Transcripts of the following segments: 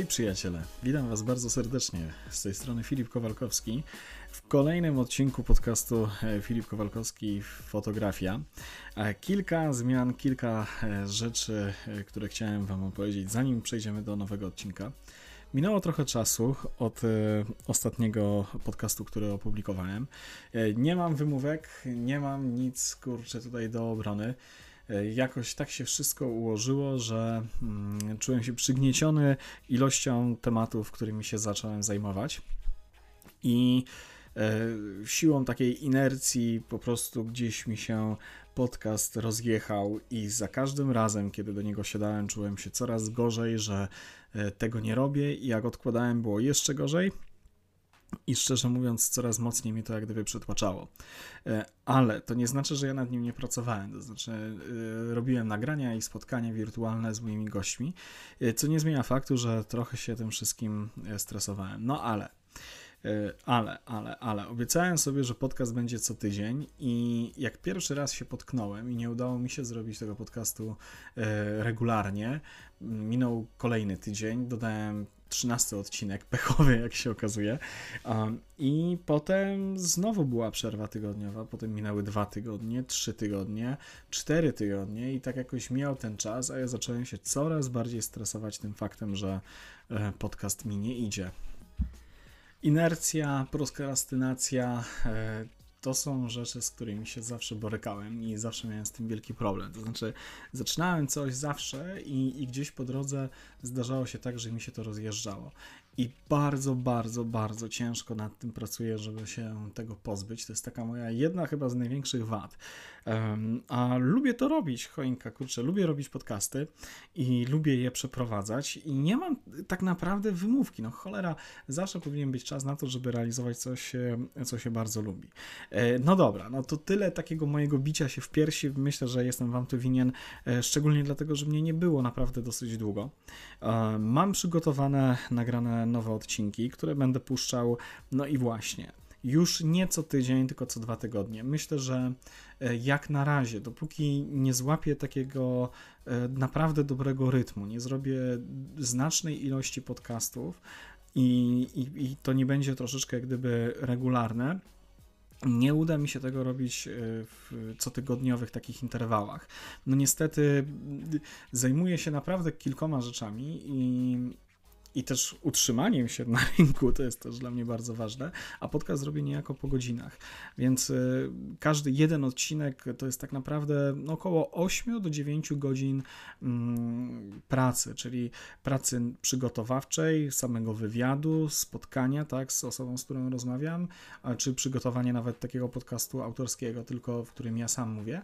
Hej przyjaciele, witam Was bardzo serdecznie. Z tej strony Filip Kowalkowski w kolejnym odcinku podcastu e, Filip Kowalkowski Fotografia. E, kilka zmian, kilka e, rzeczy, które chciałem Wam opowiedzieć, zanim przejdziemy do nowego odcinka. Minęło trochę czasu od ostatniego podcastu, który opublikowałem. Nie mam wymówek, nie mam nic kurczę tutaj do obrony. E, jakoś tak się wszystko ułożyło, że mm, czułem się przygnieciony ilością tematów, którymi się zacząłem zajmować. I e, siłą takiej inercji po prostu gdzieś mi się podcast rozjechał i za każdym razem, kiedy do niego siadałem, czułem się coraz gorzej, że e, tego nie robię i jak odkładałem było jeszcze gorzej. I szczerze mówiąc, coraz mocniej mi to jak gdyby przytłaczało. E, ale to nie znaczy, że ja nad nim nie pracowałem. To znaczy, yy, robiłem nagrania i spotkania wirtualne z moimi gośćmi, yy, co nie zmienia faktu, że trochę się tym wszystkim stresowałem. No ale. Ale, ale, ale obiecałem sobie, że podcast będzie co tydzień i jak pierwszy raz się potknąłem i nie udało mi się zrobić tego podcastu regularnie, minął kolejny tydzień, dodałem 13 odcinek, pechowy jak się okazuje. Um, I potem znowu była przerwa tygodniowa, potem minęły dwa tygodnie, trzy tygodnie, cztery tygodnie i tak jakoś miał ten czas, a ja zacząłem się coraz bardziej stresować tym faktem, że e, podcast mi nie idzie. Inercja, prokrastynacja, e, to są rzeczy, z którymi się zawsze borykałem i zawsze miałem z tym wielki problem. To znaczy, zaczynałem coś zawsze i, i gdzieś po drodze zdarzało się tak, że mi się to rozjeżdżało. I bardzo, bardzo, bardzo ciężko nad tym pracuję, żeby się tego pozbyć. To jest taka moja jedna chyba z największych wad. Um, a lubię to robić, choinka, kurczę, lubię robić podcasty i lubię je przeprowadzać i nie mam tak naprawdę wymówki. No cholera, zawsze powinien być czas na to, żeby realizować coś, co się bardzo lubi. E, no dobra, no to tyle takiego mojego bicia się w piersi. Myślę, że jestem wam to winien, e, szczególnie dlatego, że mnie nie było naprawdę dosyć długo. E, mam przygotowane, nagrane nowe odcinki, które będę puszczał, no i właśnie już nie co tydzień, tylko co dwa tygodnie. Myślę, że e, jak na razie, dopóki nie złapię takiego e, naprawdę dobrego rytmu, nie zrobię znacznej ilości podcastów i, i, i to nie będzie troszeczkę jak gdyby regularne, nie uda mi się tego robić e, w cotygodniowych takich interwałach. No niestety zajmuję się naprawdę kilkoma rzeczami i i też utrzymaniem się na rynku, to jest też dla mnie bardzo ważne, a podcast zrobię niejako po godzinach, więc y, każdy jeden odcinek to jest tak naprawdę no, około 8 do 9 godzin mm, pracy, czyli pracy przygotowawczej, samego wywiadu, spotkania tak, z osobą, z którą rozmawiam, czy przygotowanie nawet takiego podcastu autorskiego, tylko w którym ja sam mówię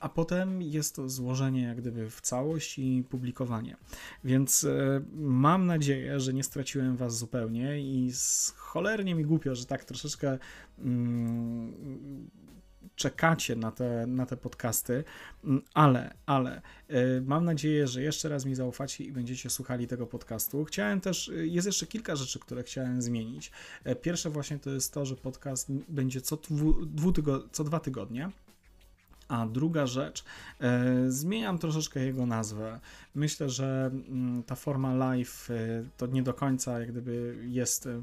a potem jest to złożenie jak gdyby w całość i publikowanie. Więc e, mam nadzieję, że nie straciłem Was zupełnie i cholernie mi głupio, że tak troszeczkę mm, czekacie na te, na te podcasty, mm, ale, ale e, mam nadzieję, że jeszcze raz mi zaufacie i będziecie słuchali tego podcastu. Chciałem też, e, jest jeszcze kilka rzeczy, które chciałem zmienić. Pierwsze właśnie to jest to, że podcast będzie co, dwu, dwu tygo, co dwa tygodnie. A druga rzecz, e, zmieniam troszeczkę jego nazwę. Myślę, że mm, ta forma live e, to nie do końca jak gdyby jest e,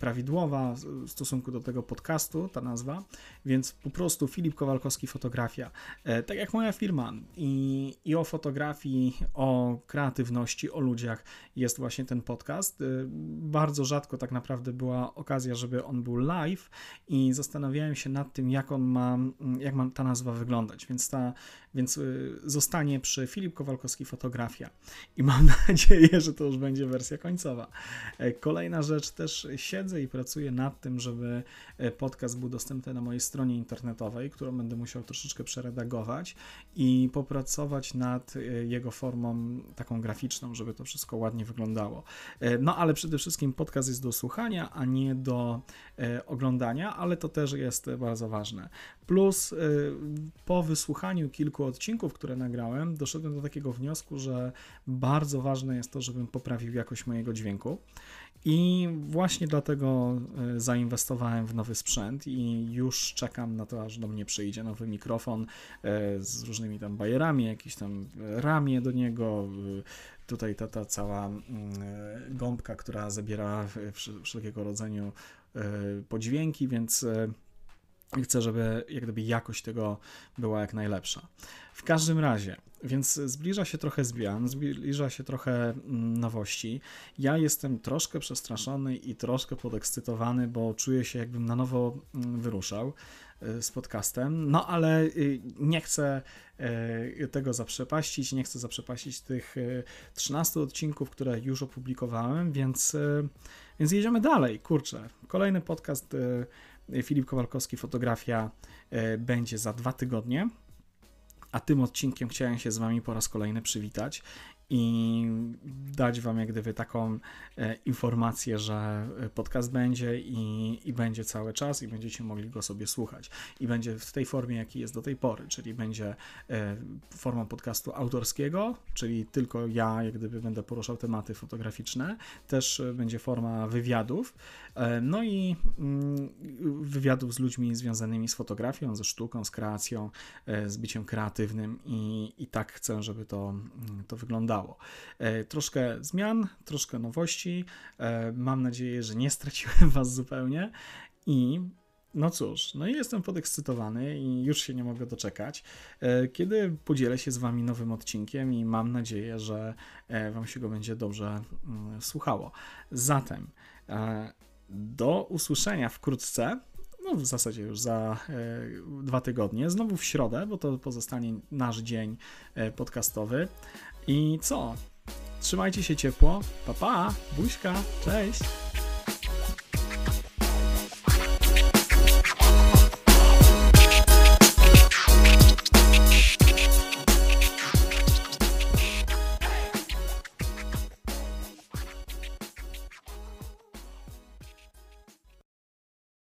prawidłowa w stosunku do tego podcastu, ta nazwa, więc po prostu Filip Kowalkowski Fotografia. E, tak jak moja firma i, i o fotografii, o kreatywności, o ludziach jest właśnie ten podcast. E, bardzo rzadko tak naprawdę była okazja, żeby on był live i zastanawiałem się nad tym, jak on ma, jak ma ta nazwa wyglądać, więc ta, więc zostanie przy Filip Kowalkowski Fotografia i mam nadzieję, że to już będzie wersja końcowa. Kolejna rzecz też siedzę i pracuję nad tym, żeby e, podcast był dostępny na mojej stronie internetowej, którą będę musiał troszeczkę przeredagować i popracować nad e, jego formą taką graficzną, żeby to wszystko ładnie wyglądało. E, no ale przede wszystkim podcast jest do słuchania, a nie do oglądania, ale to też jest bardzo ważne. Plus po wysłuchaniu kilku odcinków, które nagrałem, doszedłem do takiego wniosku, że bardzo ważne jest to, żebym poprawił jakość mojego dźwięku I właśnie dlatego e, zainwestowałem w nowy sprzęt i już czekam na to, aż do mnie przyjdzie nowy mikrofon e, z różnymi tam bajerami, jakieś tam ramię do niego, tutaj ta, ta cała mm, gąbka, która zabiera wszelkiego rodzaju podźwięki, więc chcę, żeby jak gdyby jakość tego była jak najlepsza. W każdym razie, więc zbliża się trochę zmian, zbliża się trochę mm, nowości. Ja jestem troszkę przestraszony i troszkę podekscytowany, bo czuję się jakbym na nowo mm, wyruszał y, z podcastem, no ale y, nie chcę y, tego zaprzepaścić, nie chcę zaprzepaścić tych 13 odcinków, które już opublikowałem, więc, więc jedziemy dalej, kurczę. Kolejny podcast Filip Kowalkowski, fotografia będzie za dwa tygodnie. A tym odcinkiem chciałem się z Wami po raz kolejny przywitać i dać Wam jak gdyby taką e, informację, że podcast będzie i, i będzie cały czas i będziecie mogli go sobie słuchać. I będzie w tej formie, jaki jest do tej pory, czyli będzie e, formą podcastu autorskiego, czyli tylko ja jak gdyby będę poruszał tematy fotograficzne. Też będzie forma wywiadów, e, no i mm, wywiadów z ludźmi związanymi z fotografią, ze sztuką, z kreacją, z byciem kreatywnym i, i tak chcę, żeby to, mm, to wyglądało. E, troszkę zmian, troszkę nowości. E, mam nadzieję, że nie straciłem Was zupełnie i no cóż, no i jestem podekscytowany i już się nie mogę doczekać, e, kiedy podzielę się z Wami nowym odcinkiem i mam nadzieję, że Wam się go będzie dobrze mm, słuchało. Zatem do usłyszenia wkrótce. No, w zasadzie już za dwa tygodnie, znowu w środę, bo to pozostanie nasz dzień podcastowy. I co? Trzymajcie się ciepło. Pa, pa, buźka, cześć.